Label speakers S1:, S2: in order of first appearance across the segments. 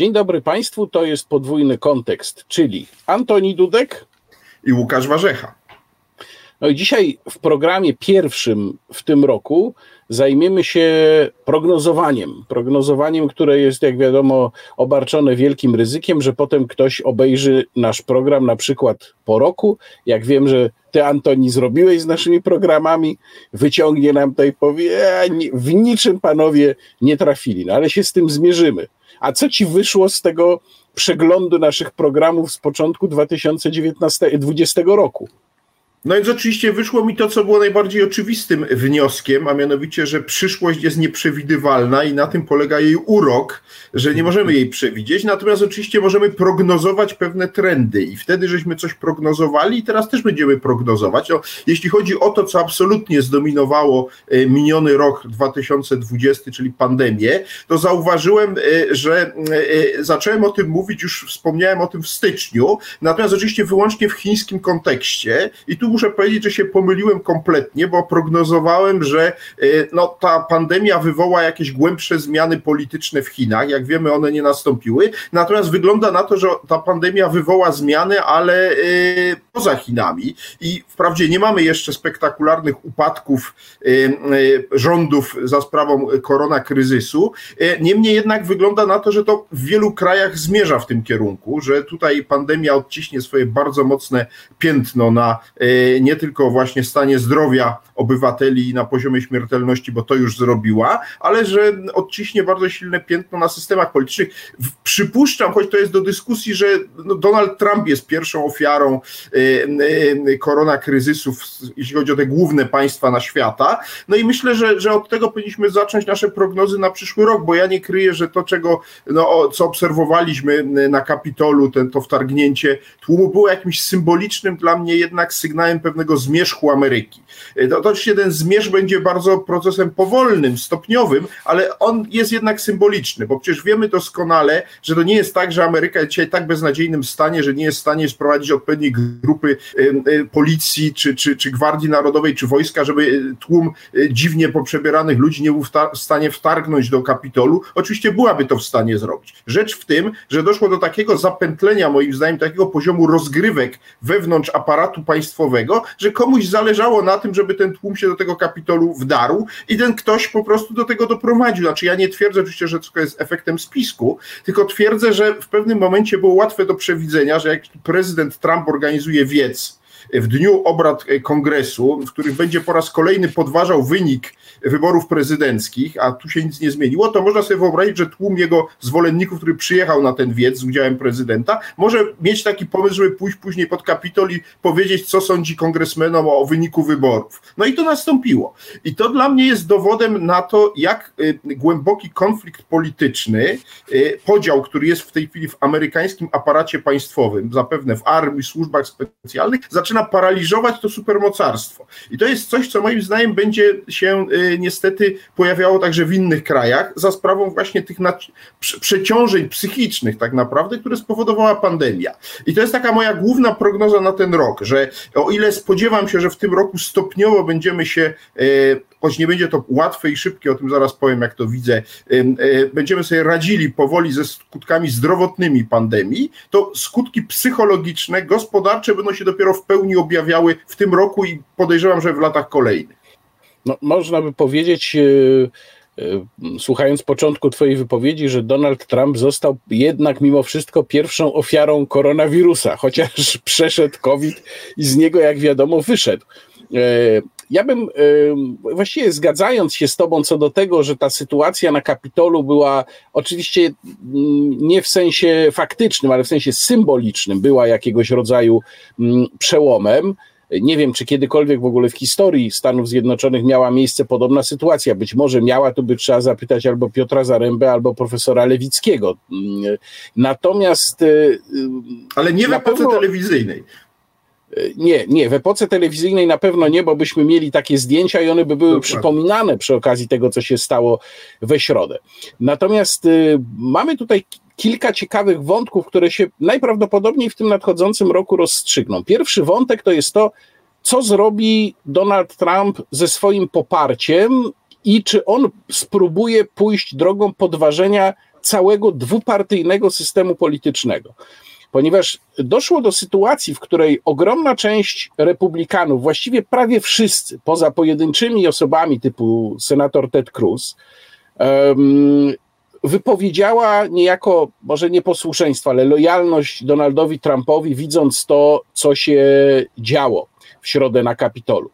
S1: Dzień dobry Państwu, to jest podwójny kontekst, czyli Antoni Dudek
S2: i Łukasz Warzecha.
S1: No i dzisiaj w programie pierwszym w tym roku zajmiemy się prognozowaniem. Prognozowaniem, które jest, jak wiadomo, obarczone wielkim ryzykiem, że potem ktoś obejrzy nasz program na przykład po roku. Jak wiem, że ty, Antoni, zrobiłeś z naszymi programami, wyciągnie nam tutaj, powie, e, w niczym panowie nie trafili, no ale się z tym zmierzymy. A co ci wyszło z tego przeglądu naszych programów z początku 2020 roku?
S2: No więc oczywiście wyszło mi to, co było najbardziej oczywistym wnioskiem, a mianowicie, że przyszłość jest nieprzewidywalna i na tym polega jej urok, że nie możemy jej przewidzieć, natomiast oczywiście możemy prognozować pewne trendy i wtedy żeśmy coś prognozowali i teraz też będziemy prognozować. No, jeśli chodzi o to, co absolutnie zdominowało e, miniony rok 2020, czyli pandemię, to zauważyłem, e, że e, zacząłem o tym mówić, już wspomniałem o tym w styczniu, natomiast oczywiście wyłącznie w chińskim kontekście i tu muszę powiedzieć, że się pomyliłem kompletnie, bo prognozowałem, że y, no, ta pandemia wywoła jakieś głębsze zmiany polityczne w Chinach. Jak wiemy, one nie nastąpiły. Natomiast wygląda na to, że ta pandemia wywoła zmiany, ale y, poza Chinami. I wprawdzie nie mamy jeszcze spektakularnych upadków y, rządów za sprawą korona kryzysu. Niemniej jednak wygląda na to, że to w wielu krajach zmierza w tym kierunku, że tutaj pandemia odciśnie swoje bardzo mocne piętno na nie tylko właśnie stanie zdrowia obywateli na poziomie śmiertelności, bo to już zrobiła, ale że odciśnie bardzo silne piętno na systemach politycznych. Przypuszczam, choć to jest do dyskusji, że no Donald Trump jest pierwszą ofiarą y, y, korona kryzysów, jeśli chodzi o te główne państwa na świata. No i myślę, że, że od tego powinniśmy zacząć nasze prognozy na przyszły rok, bo ja nie kryję, że to, czego, no, co obserwowaliśmy na Kapitolu, ten, to wtargnięcie tłumu było jakimś symbolicznym dla mnie jednak sygnałem pewnego zmierzchu Ameryki. To, oczywiście ten zmierz będzie bardzo procesem powolnym, stopniowym, ale on jest jednak symboliczny, bo przecież wiemy doskonale, że to nie jest tak, że Ameryka jest dzisiaj tak beznadziejnym stanie, że nie jest w stanie sprowadzić odpowiedniej grupy policji, czy, czy, czy Gwardii Narodowej, czy wojska, żeby tłum e, dziwnie poprzebieranych ludzi nie był w stanie wtargnąć do Kapitolu. Oczywiście byłaby to w stanie zrobić. Rzecz w tym, że doszło do takiego zapętlenia, moim zdaniem, takiego poziomu rozgrywek wewnątrz aparatu państwowego, że komuś zależało na tym, żeby ten tłum się do tego kapitolu wdarł i ten ktoś po prostu do tego doprowadził. Znaczy ja nie twierdzę oczywiście, że to jest efektem spisku, tylko twierdzę, że w pewnym momencie było łatwe do przewidzenia, że jak prezydent Trump organizuje wiec, w dniu obrad kongresu, w którym będzie po raz kolejny podważał wynik wyborów prezydenckich, a tu się nic nie zmieniło, to można sobie wyobrazić, że tłum jego zwolenników, który przyjechał na ten wiec z udziałem prezydenta, może mieć taki pomysł, żeby pójść później pod Kapitol i powiedzieć, co sądzi kongresmenom o wyniku wyborów. No i to nastąpiło. I to dla mnie jest dowodem na to, jak y, głęboki konflikt polityczny, y, podział, który jest w tej chwili w amerykańskim aparacie państwowym, zapewne w armii, służbach specjalnych, zaczyna paraliżować to supermocarstwo. I to jest coś, co moim zdaniem będzie się y, niestety pojawiało także w innych krajach za sprawą właśnie tych przeciążeń psychicznych tak naprawdę, które spowodowała pandemia. I to jest taka moja główna prognoza na ten rok, że o ile spodziewam się, że w tym roku stopniowo będziemy się e, choć nie będzie to łatwe i szybkie, o tym zaraz powiem, jak to widzę, e, będziemy sobie radzili powoli ze skutkami zdrowotnymi pandemii, to skutki psychologiczne, gospodarcze będą się dopiero w pełni objawiały w tym roku i podejrzewam, że w latach kolejnych
S1: no, można by powiedzieć, e, e, słuchając początku Twojej wypowiedzi, że Donald Trump został jednak mimo wszystko pierwszą ofiarą koronawirusa, chociaż przeszedł COVID i z niego, jak wiadomo, wyszedł. Ja bym właściwie zgadzając się z Tobą co do tego, że ta sytuacja na Kapitolu była oczywiście mm, nie w sensie faktycznym, ale w sensie symbolicznym, była jakiegoś rodzaju mm, przełomem. Nie wiem, czy kiedykolwiek w ogóle w historii Stanów Zjednoczonych miała miejsce podobna sytuacja. Być może miała, to by trzeba zapytać albo Piotra Zarębę, albo profesora Lewickiego. Natomiast. Y,
S2: Ale nie w epoce pewno... telewizyjnej.
S1: Nie, nie, w epoce telewizyjnej na pewno nie, bo byśmy mieli takie zdjęcia i one by były Dokładnie. przypominane przy okazji tego, co się stało we środę. Natomiast y, mamy tutaj kilka ciekawych wątków, które się najprawdopodobniej w tym nadchodzącym roku rozstrzygną. Pierwszy wątek to jest to, co zrobi Donald Trump ze swoim poparciem i czy on spróbuje pójść drogą podważenia całego dwupartyjnego systemu politycznego. Ponieważ doszło do sytuacji, w której ogromna część republikanów, właściwie prawie wszyscy, poza pojedynczymi osobami typu senator Ted Cruz, wypowiedziała niejako, może nie posłuszeństwo, ale lojalność Donaldowi Trumpowi, widząc to, co się działo w środę na Kapitolu.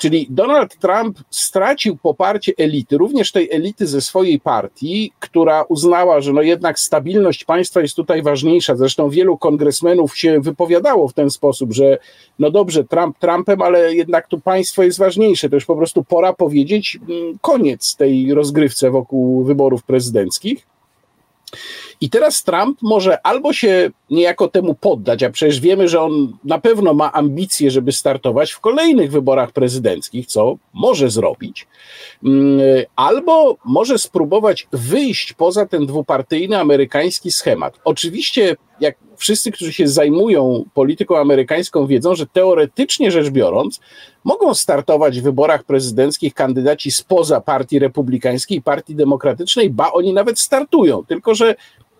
S1: Czyli Donald Trump stracił poparcie elity, również tej elity ze swojej partii, która uznała, że no jednak stabilność państwa jest tutaj ważniejsza. Zresztą wielu kongresmenów się wypowiadało w ten sposób, że no dobrze, Trump Trumpem, ale jednak tu państwo jest ważniejsze. To już po prostu pora powiedzieć mm, koniec tej rozgrywce wokół wyborów prezydenckich. I teraz Trump może albo się niejako temu poddać, a przecież wiemy, że on na pewno ma ambicje, żeby startować w kolejnych wyborach prezydenckich, co może zrobić, mm, albo może spróbować wyjść poza ten dwupartyjny amerykański schemat. Oczywiście, jak wszyscy, którzy się zajmują polityką amerykańską, wiedzą, że teoretycznie rzecz biorąc, mogą startować w wyborach prezydenckich kandydaci spoza partii republikańskiej i partii demokratycznej, ba, oni nawet startują, tylko że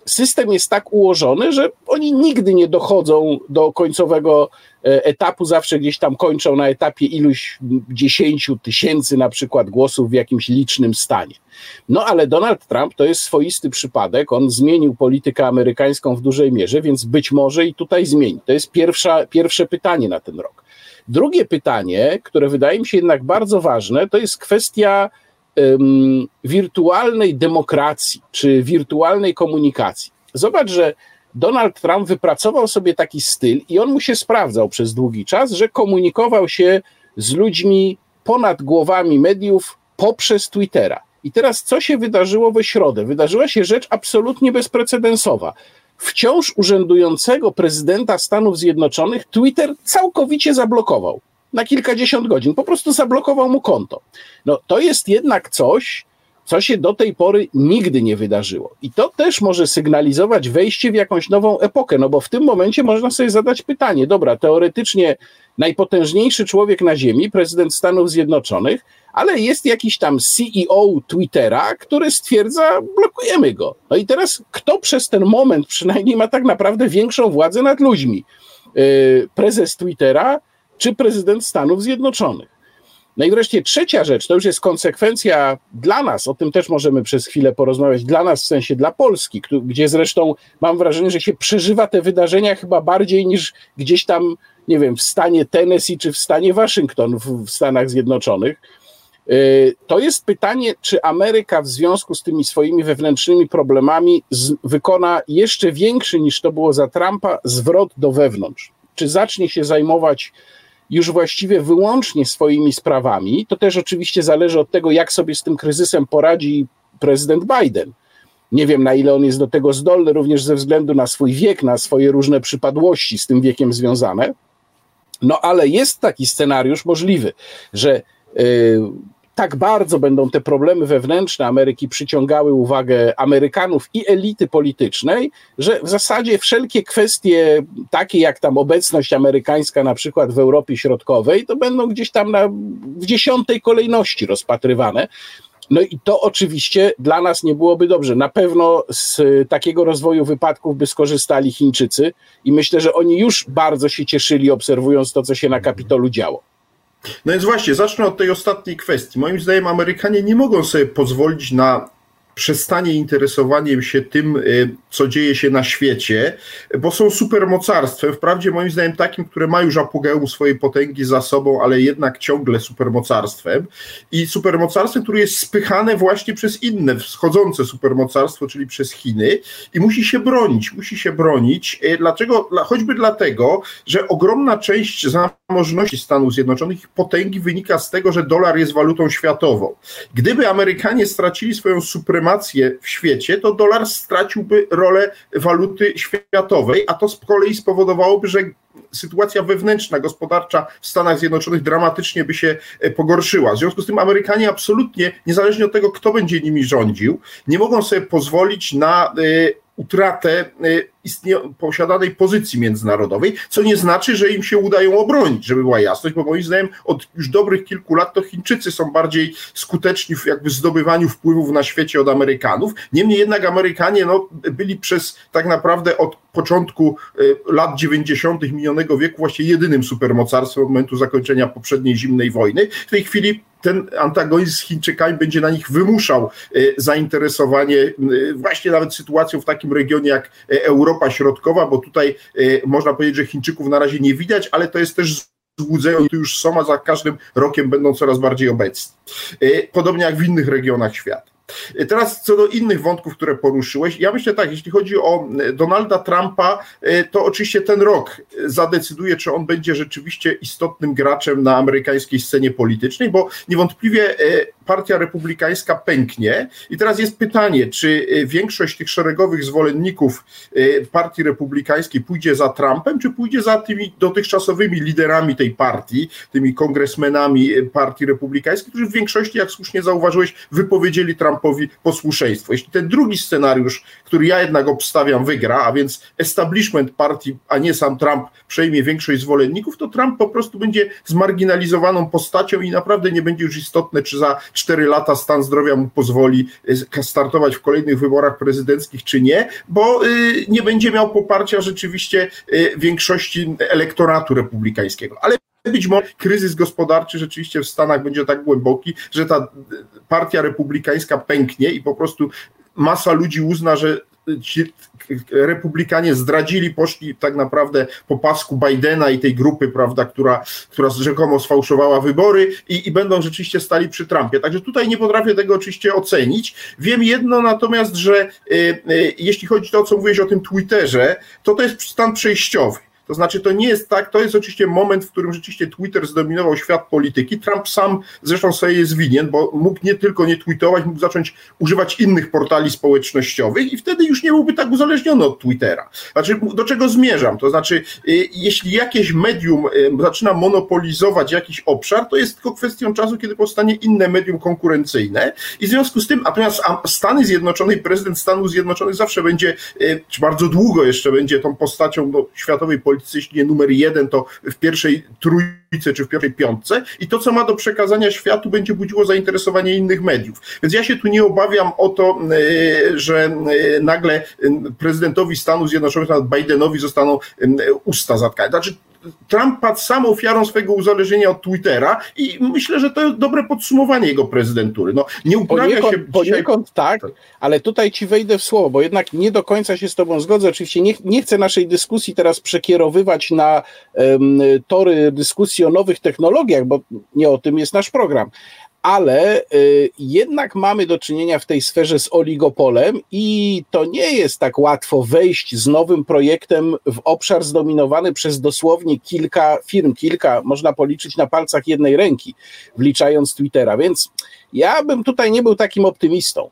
S1: system jest tak ułożony, że oni nigdy nie dochodzą do końcowego e, etapu, zawsze gdzieś tam kończą na etapie iluś dziesięciu tysięcy na przykład głosów w jakimś licznym stanie. No ale Donald Trump to jest swoisty przypadek, on zmienił politykę amerykańską w dużej mierze, więc być może i tutaj zmieni. To jest pierwsza, pierwsze pytanie na ten rok. Drugie pytanie, które wydaje mi się jednak bardzo ważne, to jest kwestia wirtualnej demokracji czy wirtualnej komunikacji. Zobacz, że Donald Trump wypracował sobie taki styl i on mu się sprawdzał przez długi czas, że komunikował się z ludźmi ponad głowami mediów poprzez Twittera. I teraz co się wydarzyło we środę? Wydarzyła się rzecz absolutnie bezprecedensowa. Wciąż urzędującego prezydenta Stanów Zjednoczonych Twitter całkowicie zablokował na kilkadziesiąt godzin. Po prostu zablokował mu konto. No to jest jednak coś, co się do tej pory nigdy nie wydarzyło. I to też może sygnalizować wejście w jakąś nową epokę, no bo w tym momencie można sobie zadać pytanie, dobra, teoretycznie najpotężniejszy człowiek na Ziemi, prezydent Stanów Zjednoczonych, ale jest jakiś tam CEO Twittera, który stwierdza, blokujemy go. No i teraz kto przez ten moment przynajmniej ma tak naprawdę większą władzę nad ludźmi? Yy, prezes Twittera czy prezydent Stanów Zjednoczonych. No i wreszcie trzecia rzecz, to już jest konsekwencja dla nas, o tym też możemy przez chwilę porozmawiać, dla nas w sensie dla Polski, gdzie zresztą mam wrażenie, że się przeżywa te wydarzenia chyba bardziej niż gdzieś tam, nie wiem, w stanie Tennessee czy w stanie Waszyngton w, w Stanach Zjednoczonych. Y, to jest pytanie, czy Ameryka w związku z tymi swoimi wewnętrznymi problemami z, wykona jeszcze większy niż to było za Trumpa zwrot do wewnątrz. Czy zacznie się zajmować już właściwie wyłącznie swoimi sprawami. To też oczywiście zależy od tego, jak sobie z tym kryzysem poradzi prezydent Biden. Nie wiem, na ile on jest do tego zdolny, również ze względu na swój wiek, na swoje różne przypadłości z tym wiekiem związane. No ale jest taki scenariusz możliwy, że yy, tak bardzo będą te problemy wewnętrzne Ameryki przyciągały uwagę Amerykanów i elity politycznej, że w zasadzie wszelkie kwestie takie jak tam obecność amerykańska na przykład w Europie Środkowej, to będą gdzieś tam na, w dziesiątej kolejności rozpatrywane. No i to oczywiście dla nas nie byłoby dobrze. Na pewno z takiego rozwoju wypadków by skorzystali Chińczycy i myślę, że oni już bardzo się cieszyli, obserwując to, co się na Kapitolu działo.
S2: No więc właśnie, zacznę od tej ostatniej kwestii. Moim zdaniem Amerykanie nie mogą sobie pozwolić na przestanie interesowaniem się tym, y, co dzieje się na świecie, bo są supermocarstwem, wprawdzie moim zdaniem takim, które ma już apogeum swojej potęgi za sobą, ale jednak ciągle supermocarstwem i supermocarstwem, które jest spychane właśnie przez inne wschodzące supermocarstwo, czyli przez Chiny i musi się bronić, musi się bronić. Y, dlaczego? Choćby dlatego, że ogromna część zamożności Stanów Zjednoczonych, potęgi wynika z tego, że dolar jest walutą światową. Gdyby Amerykanie stracili swoją supremację w świecie, to dolar straciłby rolę waluty światowej, a to z kolei spowodowałoby, że sytuacja wewnętrzna, gospodarcza w Stanach Zjednoczonych dramatycznie by się e, pogorszyła. W związku z tym Amerykanie absolutnie, niezależnie od tego, kto będzie nimi rządził, nie mogą sobie pozwolić na e, utratę e, istnie- posiadanej pozycji międzynarodowej, co nie znaczy, że im się udają obronić, żeby była jasność, bo moim zdaniem od już dobrych kilku lat to Chińczycy są bardziej skuteczni w jakby zdobywaniu wpływów na świecie od Amerykanów. Niemniej jednak Amerykanie no, byli przez tak naprawdę od początku y, lat 90. minionego wieku właściwie jedynym supermocarstwem od momentu zakończenia poprzedniej zimnej wojny. W tej chwili ten antagonizm z Chińczykami będzie na nich wymuszał y, zainteresowanie y, właśnie nawet sytuacją w takim regionie jak Europa Środkowa, bo tutaj można powiedzieć, że Chińczyków na razie nie widać, ale to jest też złudzenie, tu już są, a za każdym rokiem będą coraz bardziej obecni. Podobnie jak w innych regionach świata. Teraz co do innych wątków, które poruszyłeś, ja myślę tak, jeśli chodzi o e, Donalda Trumpa, e, to oczywiście ten rok zadecyduje, czy on będzie rzeczywiście istotnym graczem na amerykańskiej scenie politycznej, bo niewątpliwie e, partia republikańska pęknie. I teraz jest pytanie, czy większość tych szeregowych zwolenników partii republikańskiej pójdzie za Trumpem, czy pójdzie za tymi dotychczasowymi liderami tej partii, tymi kongresmenami partii republikańskiej, którzy w większości, jak słusznie zauważyłeś, wypowiedzieli Trump Trumpowi posłuszeństwo. Jeśli ten drugi scenariusz, który ja jednak obstawiam, wygra, a więc establishment partii, a nie sam Trump przejmie większość zwolenników, to Trump po prostu będzie zmarginalizowaną postacią i naprawdę nie będzie już istotne, czy za cztery lata stan zdrowia mu pozwoli y, startować w kolejnych wyborach prezydenckich, czy nie, bo y, nie będzie miał poparcia rzeczywiście y, większości elektoratu republikańskiego. Ale być może kryzys gospodarczy rzeczywiście w Stanach będzie tak głęboki, że ta partia republikańska pęknie i po prostu masa ludzi uzna, że ci republikanie zdradzili, poszli tak naprawdę po pasku Bidena i tej grupy, prawda, która, która rzekomo sfałszowała wybory i, i będą rzeczywiście stali przy Trumpie. Także tutaj nie potrafię tego oczywiście ocenić. Wiem jedno natomiast, że y, y, jeśli chodzi o to, co mówiłeś o tym Twitterze, to to jest stan przejściowy. To znaczy, to nie jest tak, to jest oczywiście moment, w którym rzeczywiście Twitter zdominował świat polityki. Trump sam zresztą sobie jest winien, bo mógł nie tylko nie tweetować, mógł zacząć używać innych portali społecznościowych i wtedy już nie byłby tak uzależniony od Twittera. Znaczy, do czego zmierzam? To znaczy, y, jeśli jakieś medium y, zaczyna monopolizować jakiś obszar, to jest tylko kwestią czasu, kiedy powstanie inne medium konkurencyjne i w związku z tym, natomiast Stany Zjednoczone i prezydent Stanów Zjednoczonych zawsze będzie, y, czy bardzo długo jeszcze będzie tą postacią do światowej polityki, polityce, jeśli nie numer jeden, to w pierwszej trójce czy w pierwszej piątce i to, co ma do przekazania światu, będzie budziło zainteresowanie innych mediów. Więc ja się tu nie obawiam o to, e, że e, nagle e, prezydentowi Stanów Zjednoczonych, nawet Bidenowi zostaną usta zatkane. Znaczy, Trump padł sam ofiarą swojego uzależnienia od Twittera i myślę, że to jest dobre podsumowanie jego prezydentury. No, nie uprawia
S1: poniekąd,
S2: się
S1: poniekąd dzisiaj... tak, ale tutaj ci wejdę w słowo, bo jednak nie do końca się z tobą zgodzę. Oczywiście nie, nie chcę naszej dyskusji teraz przekierowywać na um, tory dyskusji o nowych technologiach, bo nie o tym jest nasz program, ale y, jednak mamy do czynienia w tej sferze z oligopolem i to nie jest tak łatwo wejść z nowym projektem w obszar zdominowany przez dosłownie kilka firm, kilka można policzyć na palcach jednej ręki, wliczając Twittera, więc ja bym tutaj nie był takim optymistą.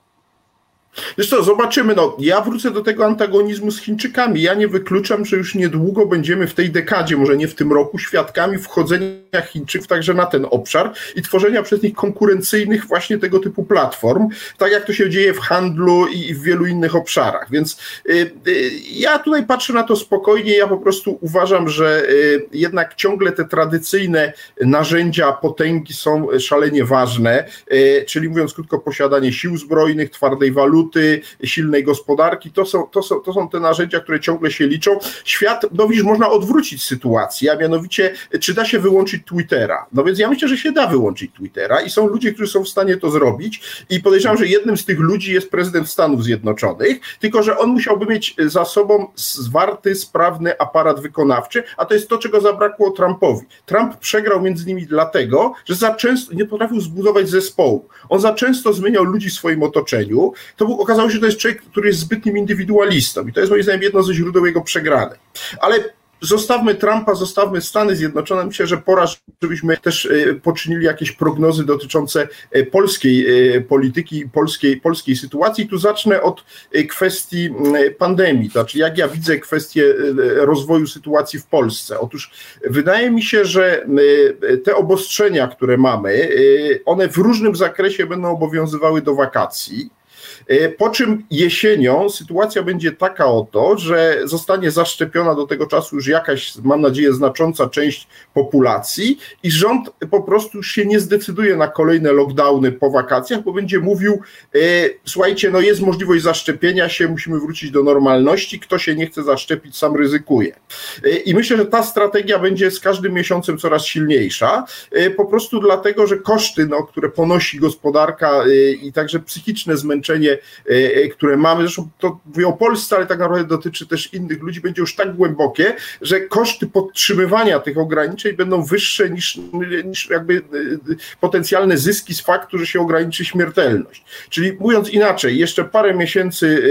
S2: Zresztą zobaczymy, no ja wrócę do tego antagonizmu z Chińczykami. Ja nie wykluczam, że już niedługo będziemy w tej dekadzie, może nie w tym roku, świadkami wchodzenia Chińczyków także na ten obszar i tworzenia przez nich konkurencyjnych właśnie tego typu platform, tak jak to się dzieje w handlu i w wielu innych obszarach. Więc y, y, ja tutaj patrzę na to spokojnie, ja po prostu uważam, że y, jednak ciągle te tradycyjne narzędzia potęgi są szalenie ważne, y, czyli mówiąc krótko, posiadanie sił zbrojnych, twardej waluty, waluty, silnej gospodarki, to są, to, są, to są te narzędzia, które ciągle się liczą. Świat, no widzisz, można odwrócić sytuację, a mianowicie, czy da się wyłączyć Twittera? No więc ja myślę, że się da wyłączyć Twittera i są ludzie, którzy są w stanie to zrobić i podejrzewam, że jednym z tych ludzi jest prezydent Stanów Zjednoczonych, tylko że on musiałby mieć za sobą zwarty, sprawny aparat wykonawczy, a to jest to, czego zabrakło Trumpowi. Trump przegrał między innymi dlatego, że za często nie potrafił zbudować zespołu. On za często zmieniał ludzi w swoim otoczeniu. To był okazało się, że to jest człowiek, który jest zbytnim indywidualistą i to jest moim zdaniem jedno ze źródeł jego przegranej. Ale zostawmy Trumpa, zostawmy Stany Zjednoczone. Myślę, że pora, żebyśmy też e, poczynili jakieś prognozy dotyczące e, polskiej e, polityki, polskiej, polskiej sytuacji. Tu zacznę od kwestii pandemii, znaczy jak ja widzę kwestię rozwoju sytuacji w Polsce. Otóż wydaje mi się, że te obostrzenia, które mamy, one w różnym zakresie będą obowiązywały do wakacji. Po czym jesienią sytuacja będzie taka oto, że zostanie zaszczepiona do tego czasu już jakaś, mam nadzieję, znacząca część populacji i rząd po prostu się nie zdecyduje na kolejne lockdowny po wakacjach, bo będzie mówił, słuchajcie, no jest możliwość zaszczepienia się, musimy wrócić do normalności, kto się nie chce zaszczepić, sam ryzykuje. I myślę, że ta strategia będzie z każdym miesiącem coraz silniejsza, po prostu dlatego, że koszty, no, które ponosi gospodarka i także psychiczne zmęczenie, które mamy, zresztą to mówię o Polsce, ale tak naprawdę dotyczy też innych ludzi, będzie już tak głębokie, że koszty podtrzymywania tych ograniczeń będą wyższe niż, niż jakby potencjalne zyski z faktu, że się ograniczy śmiertelność. Czyli mówiąc inaczej, jeszcze parę miesięcy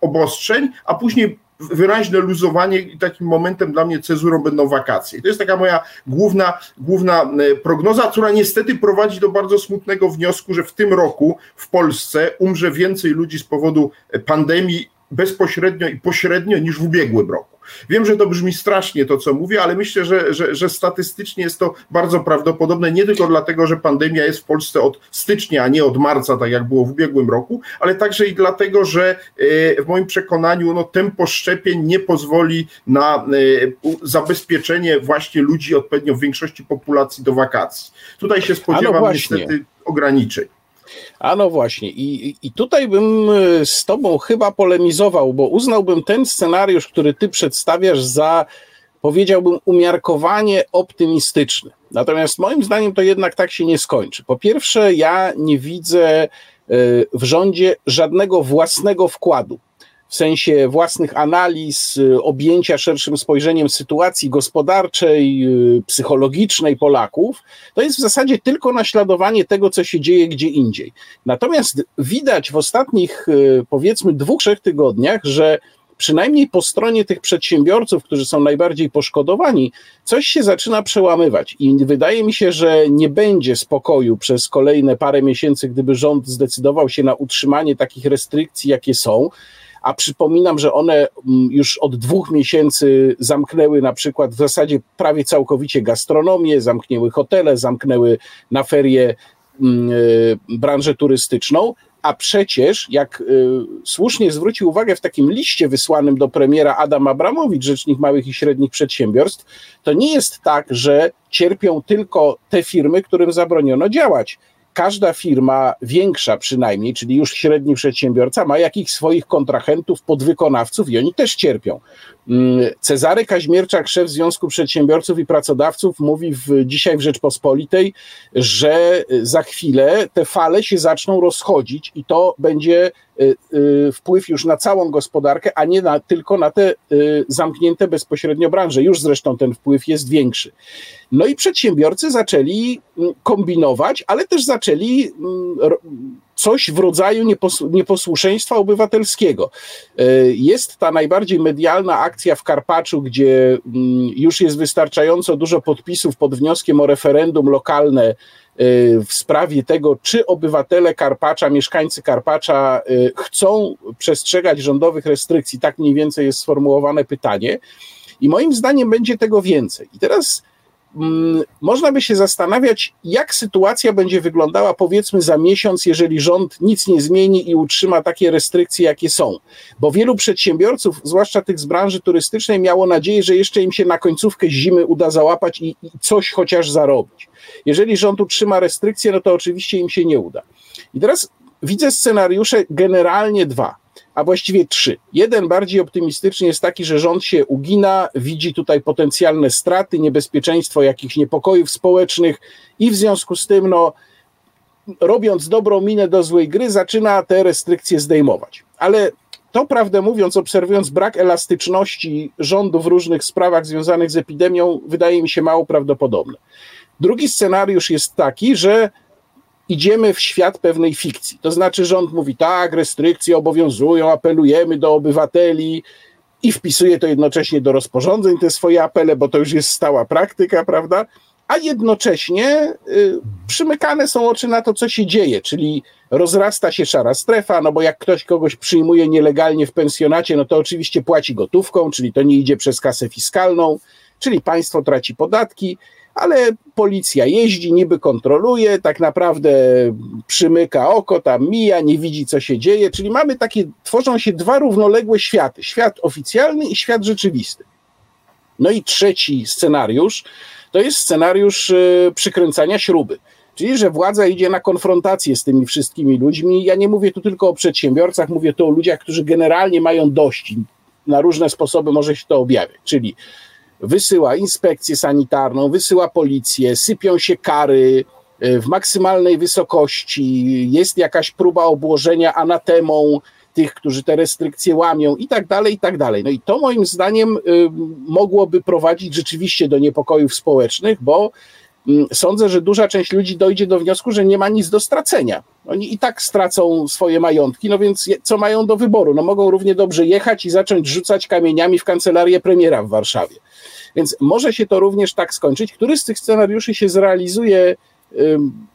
S2: obostrzeń, a później wyraźne luzowanie i takim momentem dla mnie cezurą będą wakacje. To jest taka moja główna, główna e, prognoza, która niestety prowadzi do bardzo smutnego wniosku, że w tym roku w Polsce umrze więcej ludzi z powodu pandemii bezpośrednio i pośrednio niż w ubiegłym roku. Wiem, że to brzmi strasznie to, co mówię, ale myślę, że, że, że statystycznie jest to bardzo prawdopodobne, nie tylko dlatego, że pandemia jest w Polsce od stycznia, a nie od marca, tak jak było w ubiegłym roku, ale także i dlatego, że e, w moim przekonaniu no, tempo szczepień nie pozwoli na e, zabezpieczenie właśnie ludzi odpowiednio w większości populacji do wakacji. Tutaj się spodziewam no niestety ograniczeń.
S1: A no właśnie, I, i tutaj bym e, z Tobą chyba polemizował, bo uznałbym ten scenariusz, który Ty przedstawiasz, za powiedziałbym umiarkowanie optymistyczny. Natomiast moim zdaniem to jednak tak się nie skończy. Po pierwsze, ja nie widzę e, w rządzie żadnego własnego wkładu w sensie własnych analiz, y, objęcia szerszym spojrzeniem sytuacji gospodarczej, y, psychologicznej Polaków, to jest w zasadzie tylko naśladowanie tego, co się dzieje gdzie indziej. Natomiast widać w ostatnich, y, powiedzmy, dwóch, trzech tygodniach, że przynajmniej po stronie tych przedsiębiorców, którzy są najbardziej poszkodowani, coś się zaczyna przełamywać. I wydaje mi się, że nie będzie spokoju przez kolejne parę miesięcy, gdyby rząd zdecydował się na utrzymanie takich restrykcji, jakie są a przypominam, że one mm, już od dwóch miesięcy zamknęły na przykład w zasadzie prawie całkowicie gastronomię, zamknęły hotele, zamknęły na ferie mm, e, branżę turystyczną, a przecież, jak y, słusznie zwrócił uwagę w takim liście wysłanym do premiera Adam Abramowicz, rzecznik małych i średnich przedsiębiorstw, to nie jest tak, że cierpią tylko te firmy, którym zabroniono działać każda firma, większa przynajmniej, czyli już średni przedsiębiorca, ma jakichś swoich kontrahentów, podwykonawców i oni też cierpią. Mm, Cezary Kaźmierczak, szef Związku Przedsiębiorców i Pracodawców, mówi w, dzisiaj w Rzeczpospolitej, że za chwilę te fale się zaczną rozchodzić i to będzie y, y, wpływ już na całą gospodarkę, a nie na, tylko na te y, zamknięte bezpośrednio branże. Już zresztą ten wpływ jest większy. No i przedsiębiorcy zaczęli mm, kombinować, ale też zaczęli mm, coś w rodzaju nieposłuszeństwa obywatelskiego. E, jest ta najbardziej medialna akcja w Karpaczu, gdzie mm, już jest wystarczająco dużo podpisów pod wnioskiem o referendum lokalne e, w sprawie tego, czy obywatele Karpacza, mieszkańcy Karpacza e, chcą przestrzegać rządowych restrykcji. Tak mniej więcej jest sformułowane pytanie. I moim zdaniem będzie tego więcej. I teraz można by się zastanawiać, jak sytuacja będzie wyglądała powiedzmy za miesiąc, jeżeli rząd nic nie zmieni i utrzyma takie restrykcje, jakie są. Bo wielu przedsiębiorców, zwłaszcza tych z branży turystycznej, miało nadzieję, że jeszcze im się na końcówkę zimy uda załapać i, i coś chociaż zarobić. Jeżeli rząd utrzyma restrykcje, no to oczywiście im się nie uda. I teraz widzę scenariusze generalnie dwa a właściwie trzy. Jeden bardziej optymistyczny jest taki, że rząd się ugina, widzi tutaj potencjalne straty, niebezpieczeństwo jakichś niepokojów społecznych i w związku z tym, no, robiąc dobrą minę do złej gry, zaczyna te restrykcje zdejmować. Ale to, prawdę mówiąc, obserwując brak elastyczności rządu w różnych sprawach związanych z epidemią, wydaje mi się mało prawdopodobne. Drugi scenariusz jest taki, że idziemy w świat pewnej fikcji. To znaczy, rząd mówi tak, restrykcje obowiązują, apelujemy do obywateli i wpisuje to jednocześnie do rozporządzeń te swoje apele, bo to już jest stała praktyka, prawda? A jednocześnie y, przymykane są oczy na to, co się dzieje, czyli rozrasta się szara strefa, no bo jak ktoś kogoś przyjmuje nielegalnie w pensjonacie, no to oczywiście płaci gotówką, czyli to nie idzie przez kasę fiskalną Czyli państwo traci podatki, ale policja jeździ, niby kontroluje, tak naprawdę przymyka oko, tam mija, nie widzi, co się dzieje. Czyli mamy takie, tworzą się dwa równoległe światy: świat oficjalny i świat rzeczywisty. No i trzeci scenariusz to jest scenariusz y, przykręcania śruby. Czyli, że władza idzie na konfrontację z tymi wszystkimi ludźmi. Ja nie mówię tu tylko o przedsiębiorcach, mówię tu o ludziach, którzy generalnie mają dość. Na różne sposoby może się to objawiać. Czyli wysyła inspekcję sanitarną, wysyła policję, sypią się kary y, w maksymalnej wysokości, jest jakaś próba obłożenia anatemą tych, którzy te restrykcje łamią i tak dalej, i tak dalej. No i to moim zdaniem y, mogłoby prowadzić rzeczywiście do niepokojów społecznych, bo sądzę, że duża część ludzi dojdzie do wniosku, że nie ma nic do stracenia. Oni i tak stracą swoje majątki, no więc co mają do wyboru? No mogą równie dobrze jechać i zacząć rzucać kamieniami w kancelarię premiera w Warszawie. Więc może się to również tak skończyć. Który z tych scenariuszy się zrealizuje,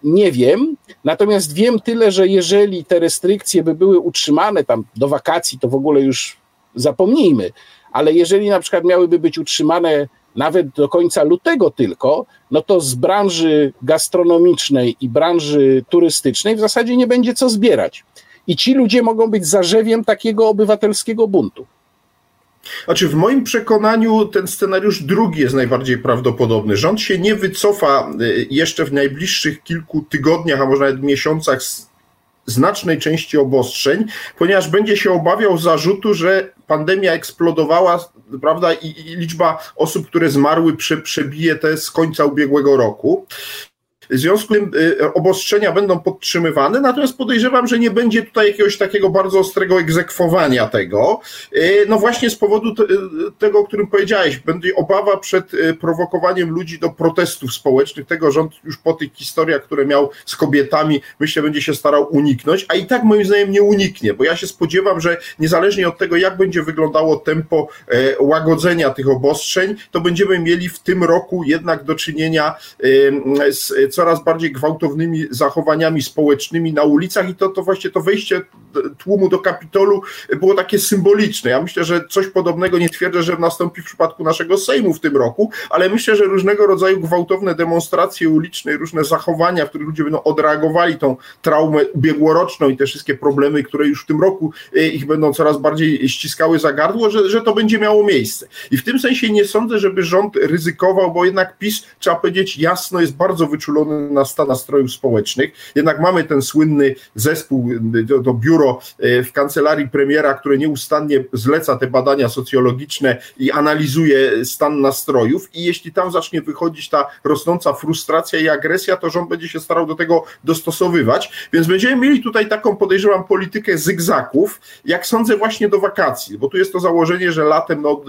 S1: nie wiem. Natomiast wiem tyle, że jeżeli te restrykcje by były utrzymane tam do wakacji, to w ogóle już zapomnijmy. Ale jeżeli na przykład miałyby być utrzymane nawet do końca lutego tylko, no to z branży gastronomicznej i branży turystycznej w zasadzie nie będzie co zbierać. I ci ludzie mogą być zarzewiem takiego obywatelskiego buntu.
S2: Znaczy, w moim przekonaniu ten scenariusz drugi jest najbardziej prawdopodobny. Rząd się nie wycofa y, jeszcze w najbliższych kilku tygodniach, a może nawet miesiącach z znacznej części obostrzeń, ponieważ będzie się obawiał zarzutu, że pandemia eksplodowała, prawda, i, i liczba osób, które zmarły, prze, przebije te z końca ubiegłego roku. W związku z tym y, obostrzenia będą podtrzymywane, natomiast podejrzewam, że nie będzie tutaj jakiegoś takiego bardzo ostrego egzekwowania tego. Y, no właśnie z powodu y, tego, o którym powiedziałeś, będzie obawa przed prowokowaniem ludzi do protestów społecznych. Tego rząd już po tych historiach, które miał z kobietami, myślę, będzie się starał uniknąć, a i tak moim zdaniem nie uniknie, bo ja się spodziewam, że niezależnie od tego, jak będzie wyglądało tempo łagodzenia tych obostrzeń, to będziemy mieli w tym roku jednak do czynienia z coraz bardziej gwałtownymi zachowaniami społecznymi na ulicach i to, to właśnie to wejście tłumu do Kapitolu było takie symboliczne. Ja myślę, że coś podobnego nie twierdzę, że nastąpi w przypadku naszego Sejmu w tym roku, ale myślę, że różnego rodzaju gwałtowne demonstracje uliczne, różne zachowania, w których ludzie będą odreagowali tą traumę ubiegłoroczną i te wszystkie problemy, które już w tym roku e, ich będą coraz bardziej ściskały za gardło, że, że to będzie miało miejsce. I w tym sensie nie sądzę, żeby rząd ryzykował, bo jednak PiS, trzeba powiedzieć jasno, jest bardzo wyczulony na stan nastrojów społecznych. Jednak mamy ten słynny zespół, to, to biuro e, w kancelarii premiera, które nieustannie zleca te badania socjologiczne i analizuje stan nastrojów. I jeśli tam zacznie wychodzić ta rosnąca frustracja i agresja, to rząd będzie się starał do tego dostosowywać. Więc będziemy mieli tutaj taką, podejrzewam, politykę zygzaków, jak sądzę, właśnie do wakacji, bo tu jest to założenie, że latem no,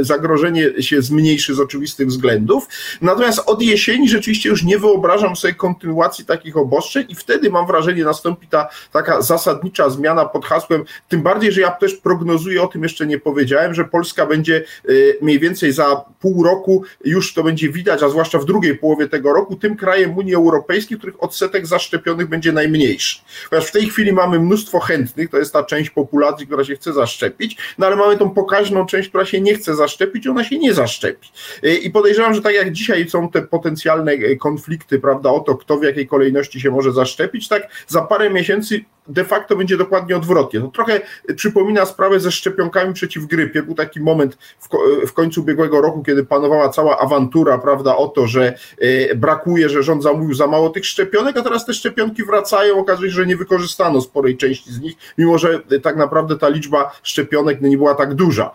S2: e, zagrożenie się zmniejszy z oczywistych względów. Natomiast od jesieni rzeczywiście już nie wyobrażam wyobrażam sobie kontynuacji takich obostrzeń i wtedy mam wrażenie nastąpi ta taka zasadnicza zmiana pod hasłem, tym bardziej, że ja też prognozuję, o tym jeszcze nie powiedziałem, że Polska będzie y, mniej więcej za pół roku, już to będzie widać, a zwłaszcza w drugiej połowie tego roku, tym krajem Unii Europejskiej, których odsetek zaszczepionych będzie najmniejszy. Ponieważ w tej chwili mamy mnóstwo chętnych, to jest ta część populacji, która się chce zaszczepić, no ale mamy tą pokaźną część, która się nie chce zaszczepić, ona się nie zaszczepi. Y, I podejrzewam, że tak jak dzisiaj są te potencjalne y, konflikty, prawda, o to, kto w jakiej kolejności się może zaszczepić, tak za parę miesięcy de facto będzie dokładnie odwrotnie. To trochę przypomina sprawę ze szczepionkami przeciw grypie. Był taki moment w, w końcu ubiegłego roku, kiedy panowała cała awantura, prawda, o to, że e, brakuje, że rząd zamówił za mało tych szczepionek, a teraz te szczepionki wracają. Okazuje się, że nie wykorzystano sporej części z nich, mimo że tak naprawdę ta liczba szczepionek nie była tak duża,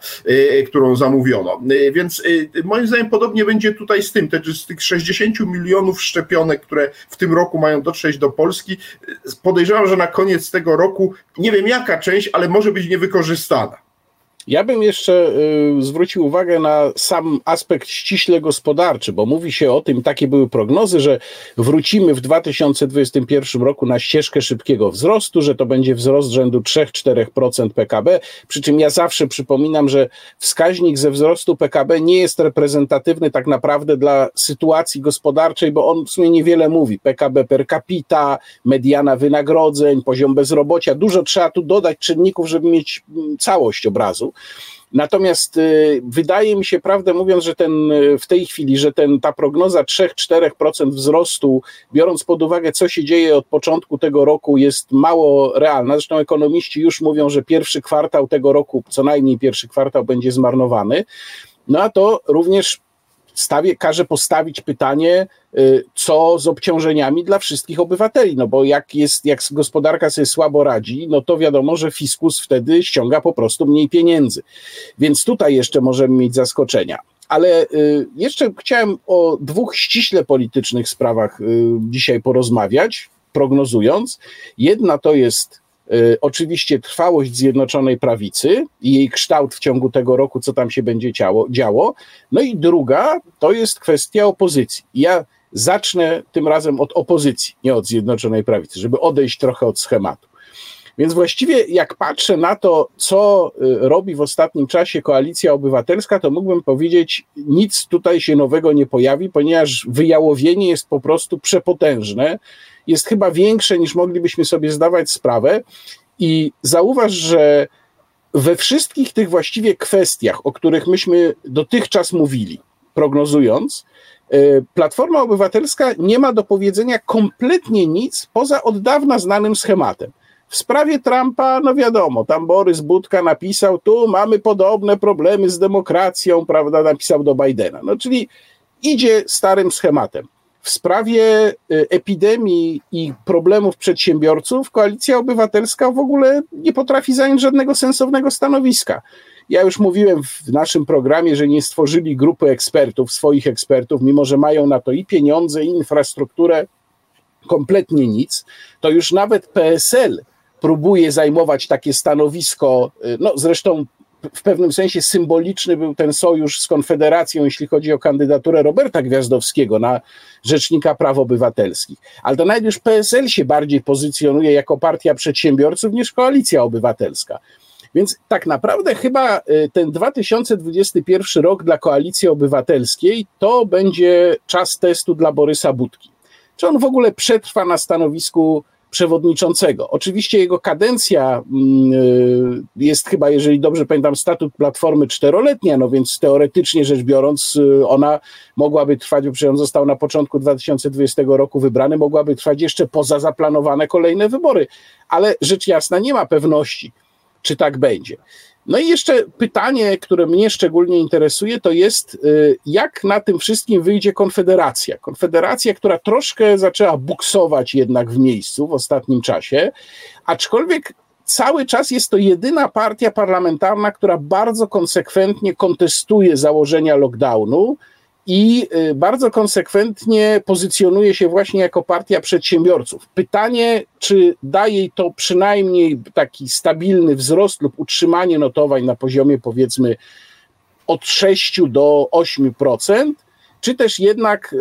S2: którą zamówiono. Więc moim zdaniem podobnie będzie tutaj z tym, z tych 60 milionów szczepionek, które w tym roku mają dotrzeć do Polski, podejrzewam, że na koniec koniec tego roku, nie wiem jaka część, ale może być niewykorzystana.
S1: Ja bym jeszcze y, zwrócił uwagę na sam aspekt ściśle gospodarczy, bo mówi się o tym, takie były prognozy, że wrócimy w 2021 roku na ścieżkę szybkiego wzrostu, że to będzie wzrost rzędu 3-4% PKB. Przy czym ja zawsze przypominam, że wskaźnik ze wzrostu PKB nie jest reprezentatywny tak naprawdę dla sytuacji gospodarczej, bo on w sumie niewiele mówi. PKB per capita, mediana wynagrodzeń, poziom bezrobocia. Dużo trzeba tu dodać czynników, żeby mieć mm, całość obrazu. Natomiast y, wydaje mi się, prawdę mówiąc, że ten y, w tej chwili, że ten, ta prognoza 3-4% wzrostu, biorąc pod uwagę, co się dzieje od początku tego roku, jest mało realna. Zresztą ekonomiści już mówią, że pierwszy kwartał tego roku, co najmniej pierwszy kwartał, będzie zmarnowany. No a to również stawie, każe postawić pytanie, y, co z obciążeniami dla wszystkich obywateli, no bo jak jest, jak gospodarka sobie słabo radzi, no to wiadomo, że fiskus wtedy ściąga po prostu mniej pieniędzy. Więc tutaj jeszcze możemy mieć zaskoczenia. Ale y, jeszcze chciałem o dwóch ściśle politycznych sprawach y, dzisiaj porozmawiać, prognozując. Jedna to jest oczywiście trwałość Zjednoczonej Prawicy i jej kształt w ciągu tego roku, co tam się będzie działo. działo. No i druga to jest kwestia opozycji. Ja zacznę tym razem od opozycji, nie od Zjednoczonej Prawicy, żeby odejść trochę od schematu. Więc właściwie, jak patrzę na to, co y, robi w ostatnim czasie koalicja obywatelska, to mógłbym powiedzieć, nic tutaj się nowego nie pojawi, ponieważ wyjałowienie jest po prostu przepotężne jest chyba większe niż moglibyśmy sobie zdawać sprawę. I zauważ, że we wszystkich tych właściwie kwestiach, o których myśmy dotychczas mówili, prognozując, e, Platforma Obywatelska nie ma do powiedzenia kompletnie nic poza od dawna znanym schematem. W sprawie Trumpa, no wiadomo, tam Borys Budka napisał, tu mamy podobne problemy z demokracją, prawda, napisał do Bidena. No czyli idzie starym schematem. W sprawie y, epidemii i problemów przedsiębiorców Koalicja Obywatelska w ogóle nie potrafi zająć żadnego sensownego stanowiska. Ja już mówiłem w naszym programie, że nie stworzyli grupy ekspertów, swoich ekspertów, mimo że mają na to i pieniądze, i infrastrukturę, kompletnie nic. To już nawet PSL próbuje zajmować takie stanowisko, y, no zresztą w pewnym sensie symboliczny był ten sojusz z Konfederacją, jeśli chodzi o kandydaturę Roberta Gwiazdowskiego na rzecznika praw obywatelskich. Ale to nawet już PSL się bardziej pozycjonuje jako partia przedsiębiorców niż koalicja obywatelska. Więc tak naprawdę chyba y, ten 2021 rok dla koalicji obywatelskiej to będzie czas testu dla Borysa Budki. Czy on w ogóle przetrwa na stanowisku przewodniczącego. Oczywiście jego kadencja mm, y, jest chyba, jeżeli dobrze pamiętam, statut Platformy czteroletnia, no więc teoretycznie rzecz biorąc, y, ona mogłaby trwać, bo przecież on został na początku 2020 roku wybrany, mogłaby trwać jeszcze poza zaplanowane kolejne wybory. Ale rzecz jasna, nie ma pewności, czy tak będzie. No i jeszcze pytanie, które mnie szczególnie interesuje, to jest, y, jak na tym wszystkim wyjdzie Konfederacja. Konfederacja, która troszkę zaczęła buksować jednak w miejscu w ostatnim czasie, aczkolwiek cały czas jest to jedyna partia parlamentarna, która bardzo konsekwentnie kontestuje założenia lockdownu i y, bardzo konsekwentnie pozycjonuje się właśnie jako partia przedsiębiorców. Pytanie, czy daje to przynajmniej taki stabilny wzrost lub utrzymanie notowań na poziomie powiedzmy od 6 do 8%, czy też jednak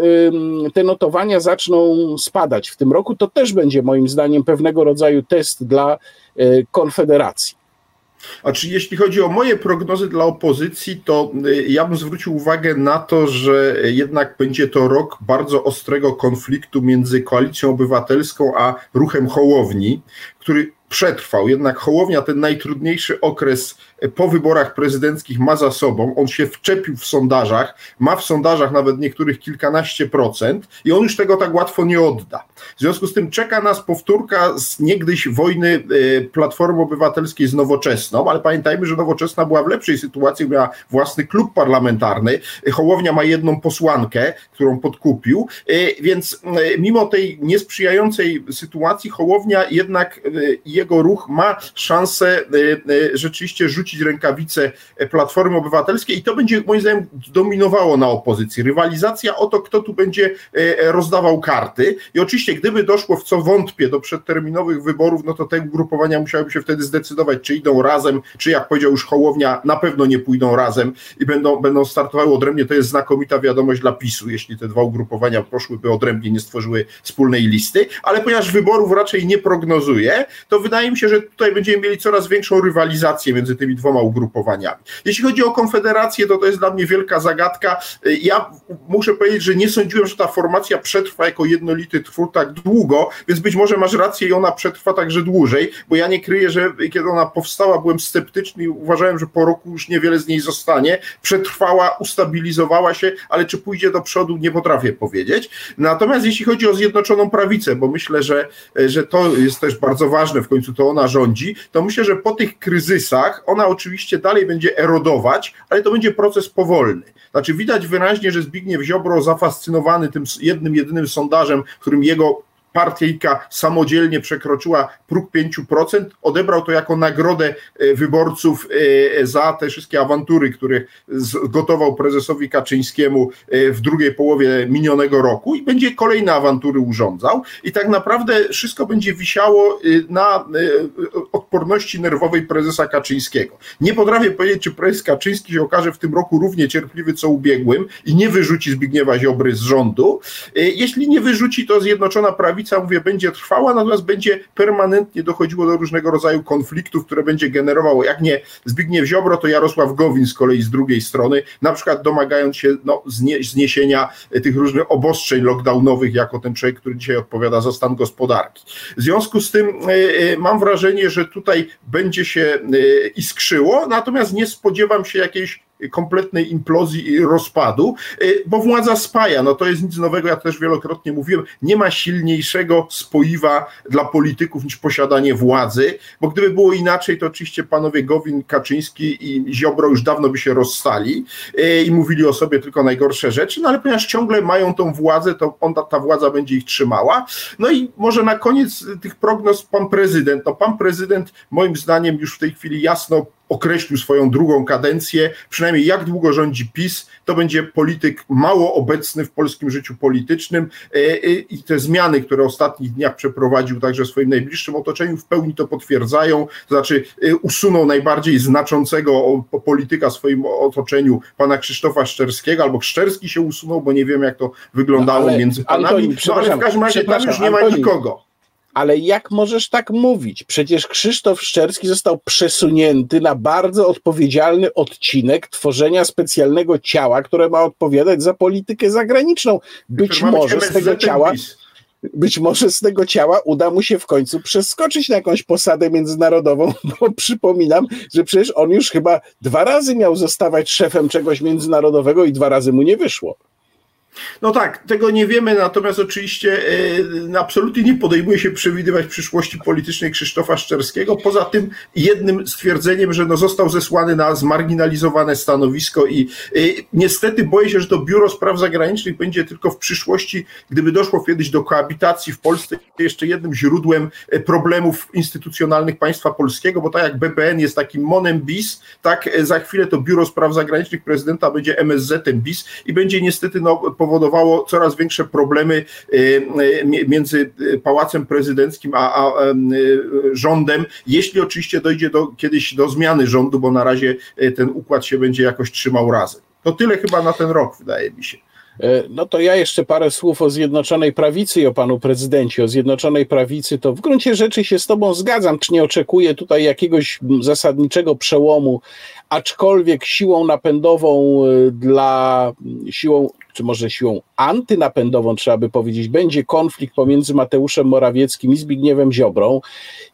S1: te notowania zaczną spadać w tym roku, to też będzie moim zdaniem pewnego rodzaju test dla y, Konfederacji.
S2: A czy jeśli chodzi o moje prognozy dla opozycji, to y, ja bym zwrócił uwagę na to, że jednak będzie to rok bardzo ostrego konfliktu między koalicją obywatelską a ruchem Hołowni, który przetrwał. Jednak Hołownia ten najtrudniejszy okres po wyborach prezydenckich ma za sobą. On się wczepił w sondażach, ma w sondażach nawet niektórych kilkanaście procent i on już tego tak łatwo nie odda. W związku z tym czeka nas powtórka z niegdyś wojny e, Platformy Obywatelskiej z Nowoczesną, ale pamiętajmy, że Nowoczesna była w lepszej sytuacji, miała własny klub parlamentarny. Hołownia ma jedną posłankę, którą podkupił, e, więc e, mimo tej niesprzyjającej sytuacji Hołownia jednak jego ruch ma szansę rzeczywiście rzucić rękawice Platformy Obywatelskiej i to będzie moim zdaniem dominowało na opozycji. Rywalizacja o to, kto tu będzie e, rozdawał karty i oczywiście gdyby doszło w co wątpię do przedterminowych wyborów, no to te ugrupowania musiałyby się wtedy zdecydować, czy idą razem, czy jak powiedział już Hołownia, na pewno nie pójdą razem i będą, będą startowały odrębnie. To jest znakomita wiadomość dla PiSu, jeśli te dwa ugrupowania poszłyby odrębnie, nie stworzyły wspólnej listy, ale ponieważ wyborów raczej nie prognozuję, to wydaje mi się, że tutaj będziemy mieli coraz większą rywalizację między tymi dwoma ugrupowaniami. Jeśli chodzi o Konfederację, to to jest dla mnie wielka zagadka. Ja muszę powiedzieć, że nie sądziłem, że ta formacja przetrwa jako jednolity twór tak długo, więc być może masz rację i ona przetrwa także dłużej, bo ja nie kryję, że kiedy ona powstała, byłem sceptyczny i uważałem, że po roku już niewiele z niej zostanie. Przetrwała, ustabilizowała się, ale czy pójdzie do przodu, nie potrafię powiedzieć. Natomiast jeśli chodzi o Zjednoczoną Prawicę, bo myślę, że, że to jest też bardzo ważne, w końcu to ona rządzi, to myślę, że po tych kryzysach ona oczywiście dalej będzie erodować, ale to będzie proces powolny. Znaczy widać wyraźnie, że Zbigniew Ziobro zafascynowany tym jednym, jedynym sondażem, którym jego partyjka samodzielnie przekroczyła próg 5%, odebrał to jako nagrodę e, wyborców e, za te wszystkie awantury, które zgotował prezesowi Kaczyńskiemu e, w drugiej połowie minionego roku i będzie kolejne awantury urządzał i tak naprawdę wszystko będzie wisiało na odporności nerwowej prezesa Kaczyńskiego. Nie potrafię powiedzieć, czy prezes Kaczyński się okaże w tym roku równie cierpliwy co ubiegłym i nie wyrzuci Zbigniewa Ziobry z rządu. Jeśli nie wyrzuci, to Zjednoczona Prawica granica, mówię, będzie trwała, natomiast będzie permanentnie dochodziło do różnego rodzaju konfliktów, które będzie generowało, jak nie Zbigniew Ziobro, to Jarosław Gowin z kolei z drugiej strony, na przykład domagając się no, zniesienia tych różnych obostrzeń lockdownowych, jako ten człowiek, który dzisiaj odpowiada za stan gospodarki. W związku z tym e, e, mam wrażenie, że tutaj będzie się e, iskrzyło, natomiast nie spodziewam się jakiejś kompletnej implozji i rozpadu, y, bo władza spaja, no to jest nic nowego, ja też wielokrotnie mówiłem, nie ma silniejszego spoiwa dla polityków niż posiadanie władzy, bo gdyby było inaczej, to oczywiście panowie Gowin, Kaczyński i Ziobro już dawno by się rozstali y, i mówili o sobie tylko najgorsze rzeczy, no ale ponieważ ciągle mają tą władzę, to on, ta władza będzie ich trzymała. No i może na koniec tych prognoz pan prezydent, no pan prezydent moim zdaniem już w tej chwili jasno określił swoją drugą kadencję, przynajmniej jak długo rządzi PiS, to będzie polityk mało obecny w polskim życiu politycznym. E, e, i te zmiany, które w ostatnich dniach przeprowadził także w swoim najbliższym otoczeniu, w pełni to potwierdzają, to znaczy e, usunął najbardziej znaczącego polityka w swoim otoczeniu, pana Krzysztofa Szczerskiego, albo Szczerski się usunął, bo nie wiem jak to wyglądało no, między panami, Antoni, no ale w każdym razie tam już nie ma nikogo
S1: ale jak możesz tak mówić? Przecież Krzysztof Szczerski został przesunięty na bardzo odpowiedzialny odcinek tworzenia specjalnego ciała, które ma odpowiadać za politykę zagraniczną. Być może z tego ciała. Być może z tego ciała uda mu się w końcu przeskoczyć na jakąś posadę międzynarodową, bo przypominam, że przecież on już chyba dwa razy miał zostawać szefem czegoś międzynarodowego i dwa razy mu nie wyszło.
S2: No tak, tego nie wiemy, natomiast oczywiście e, absolutnie nie podejmuje się przewidywać przyszłości politycznej Krzysztofa Szczerskiego, poza tym jednym stwierdzeniem, że no został zesłany na zmarginalizowane stanowisko i e, niestety boję się, że to Biuro Spraw Zagranicznych będzie tylko w przyszłości, gdyby doszło kiedyś do koabitacji w Polsce, jeszcze jednym źródłem e, problemów instytucjonalnych państwa polskiego, bo tak jak BPN jest takim monem bis, tak za chwilę to Biuro Spraw Zagranicznych prezydenta będzie MSZ-em bis i będzie niestety no, powodowało coraz większe problemy y, y, między y, Pałacem Prezydenckim a, a rządem, jeśli oczywiście dojdzie do, kiedyś do zmiany rządu, bo na razie ten układ się będzie jakoś trzymał razem. To tyle chyba na ten rok, wydaje mi się.
S1: E, no to ja jeszcze parę słów o Zjednoczonej Prawicy i o panu prezydencie. O Zjednoczonej Prawicy to w gruncie rzeczy się z tobą zgadzam, czy nie oczekuję tutaj jakiegoś zasadniczego przełomu, aczkolwiek siłą napędową dla siłą czy może siłą antynapędową, trzeba by powiedzieć, będzie konflikt pomiędzy Mateuszem Morawieckim i Zbigniewem Ziobrą.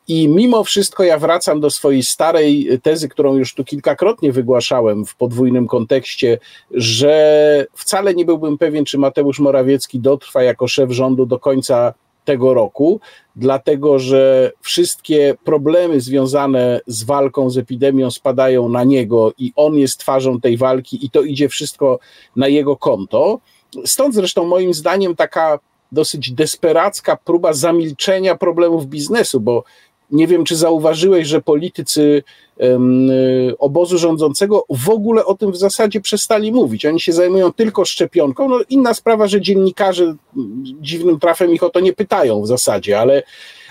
S1: I mimo wszystko ja wracam do swojej starej tezy, którą już tu kilkakrotnie wygłaszałem w podwójnym kontekście, że wcale nie byłbym pewien, czy Mateusz Morawiecki dotrwa jako szef rządu do końca tego roku, dlatego że wszystkie problemy związane z walką z epidemią spadają na niego i on jest twarzą tej walki i to idzie wszystko na jego konto. Stąd zresztą moim zdaniem taka dosyć desperacka próba zamilczenia problemów biznesu, bo nie wiem, czy zauważyłeś, że politycy um, obozu rządzącego w ogóle o tym w zasadzie przestali mówić. Oni się zajmują tylko szczepionką. No, inna sprawa, że dziennikarze dziwnym trafem ich o to nie pytają w zasadzie, ale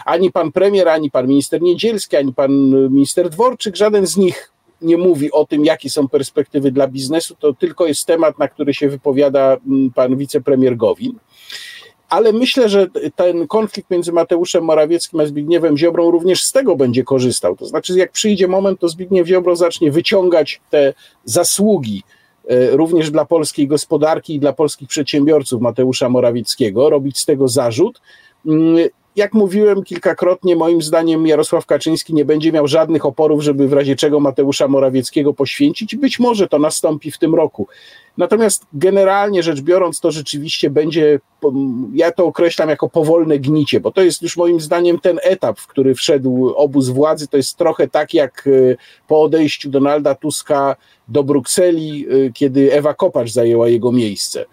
S1: ani pan premier, ani pan minister Niedzielski, ani pan minister Dworczyk, żaden z nich nie mówi o tym, jakie są perspektywy dla biznesu, to tylko jest temat, na który się wypowiada pan wicepremier Gowin. Ale myślę, że ten konflikt między Mateuszem Morawieckim a Zbigniewem Ziobrą również z tego będzie korzystał. To znaczy, jak przyjdzie moment, to Zbigniew Ziobro zacznie wyciągać te zasługi e, również dla polskiej gospodarki i dla polskich przedsiębiorców Mateusza Morawieckiego, robić z tego zarzut mm, jak mówiłem kilkakrotnie, moim zdaniem Jarosław Kaczyński nie będzie miał żadnych oporów, żeby w razie czego Mateusza Morawieckiego poświęcić. Być może to nastąpi w tym roku. Natomiast generalnie rzecz biorąc, to rzeczywiście będzie, ja to określam jako powolne gnicie, bo to jest już moim zdaniem ten etap, w który wszedł obóz władzy. To jest trochę tak jak e, po odejściu Donalda Tuska do Brukseli, e, kiedy Ewa Kopacz zajęła jego miejsce.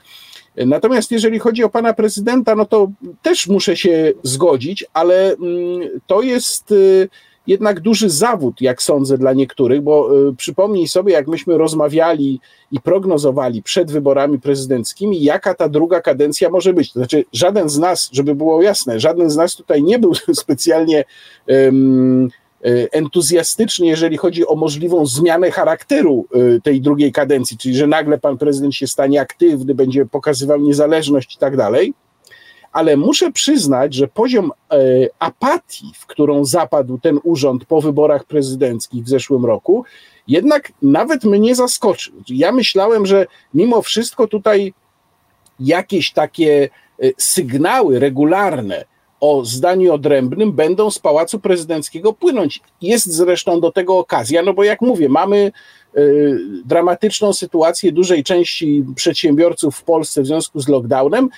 S1: Natomiast jeżeli chodzi o pana prezydenta, no to też muszę się zgodzić, ale mm, to jest y, jednak duży zawód, jak sądzę, dla niektórych, bo y, przypomnij sobie, jak myśmy rozmawiali i prognozowali przed wyborami prezydenckimi, jaka ta druga kadencja może być. To znaczy, żaden z nas, żeby było jasne, żaden z nas tutaj nie był specjalnie. Um, entuzjastycznie, jeżeli chodzi o możliwą zmianę charakteru y, tej drugiej kadencji, czyli że nagle pan prezydent się stanie aktywny, będzie pokazywał niezależność i tak dalej. Ale muszę przyznać, że poziom y, apatii, w którą zapadł ten urząd po wyborach prezydenckich w zeszłym roku, jednak nawet mnie zaskoczył. Ja myślałem, że mimo wszystko tutaj jakieś takie sygnały regularne, o zdaniu odrębnym będą z Pałacu Prezydenckiego płynąć. Jest zresztą do tego okazja, no bo jak mówię, mamy y, dramatyczną sytuację dużej części przedsiębiorców w Polsce w związku z lockdownem.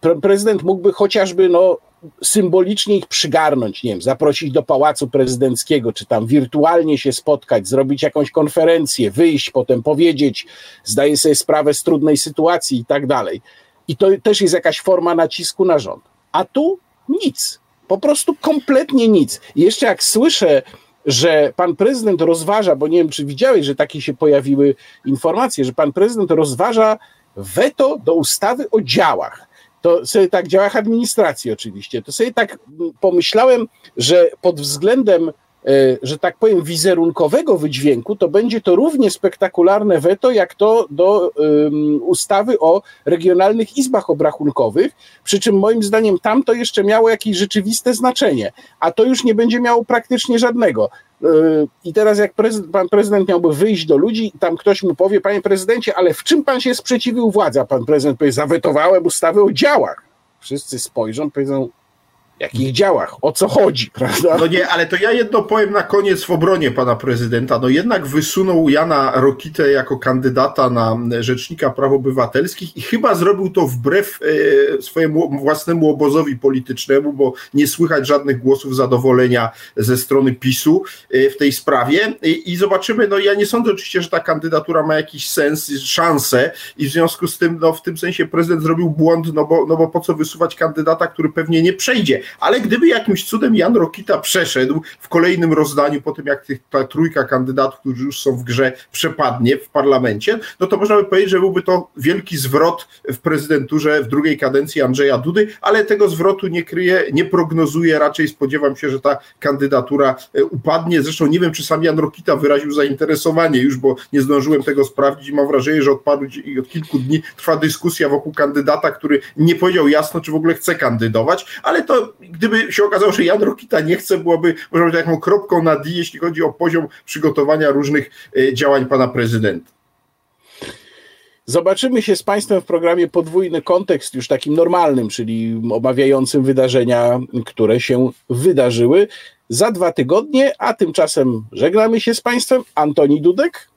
S1: Pre prezydent mógłby chociażby no, symbolicznie ich przygarnąć, nie wiem, zaprosić do Pałacu Prezydenckiego, czy tam wirtualnie się spotkać, zrobić jakąś konferencję, wyjść, potem powiedzieć, zdaje sobie sprawę z trudnej sytuacji i tak dalej. I to też jest jakaś forma nacisku na rząd. A tu nic. Po prostu kompletnie nic. I jeszcze jak słyszę, że pan prezydent rozważa, bo nie wiem, czy widziałeś, że takie się pojawiły informacje, że pan prezydent rozważa weto do ustawy o działach. To sobie tak, działach administracji oczywiście, to sobie tak pomyślałem, że pod względem że tak powiem, wizerunkowego wydźwięku, to będzie to równie spektakularne weto, jak to do um, ustawy o regionalnych izbach obrachunkowych, przy czym moim zdaniem tam to jeszcze miało jakieś rzeczywiste znaczenie, a to już nie będzie miało praktycznie żadnego. E, I teraz jak prezydent, pan prezydent miałby wyjść do ludzi, tam ktoś mu powie, panie prezydencie, ale w czym pan się sprzeciwił władza? Pan prezydent powie, zawetowałem ustawę o działach. Wszyscy spojrzą, powiedzą, jakich działach, o co chodzi, prawda?
S2: No nie, ale to ja jedno powiem na koniec w obronie pana prezydenta. No jednak wysunął Jana Rokitę jako kandydata na rzecznika praw obywatelskich i chyba zrobił to wbrew e, swojemu własnemu obozowi politycznemu, bo nie słychać żadnych głosów zadowolenia ze strony PiSu e, w tej sprawie. I, zobaczymy, no ja nie sądzę oczywiście, że ta kandydatura ma jakiś sens, szansę i w związku z tym, no w tym sensie prezydent zrobił błąd, no bo, no bo po co wysuwać kandydata, który pewnie nie przejdzie ale gdyby jakimś cudem Jan Rokita przeszedł w kolejnym rozdaniu, po tym jak ta trójka kandydatów, którzy już są w grze, przepadnie w parlamencie, no to można by powiedzieć, że byłby to wielki zwrot w prezydenturze w drugiej kadencji Andrzeja Dudy, ale tego zwrotu nie kryje, nie prognozuje, raczej spodziewam się, że ta kandydatura e, upadnie. Zresztą nie wiem, czy sam Jan Rokita wyraził zainteresowanie już, bo nie zdążyłem tego sprawdzić i mam wrażenie, że od paru, od kilku dni trwa dyskusja wokół kandydata, który nie powiedział jasno, czy w ogóle chce kandydować, ale to gdyby się okazało, że Jan Rokita nie chce, byłoby może być taką kropką na D, jeśli chodzi o poziom przygotowania różnych e, działań pana prezydenta.
S1: Zobaczymy się z Państwem w programie Podwójny Kontekst, już takim normalnym, czyli omawiającym wydarzenia, które się wydarzyły za dwa tygodnie, a tymczasem żegnamy się z Państwem. Antoni Dudek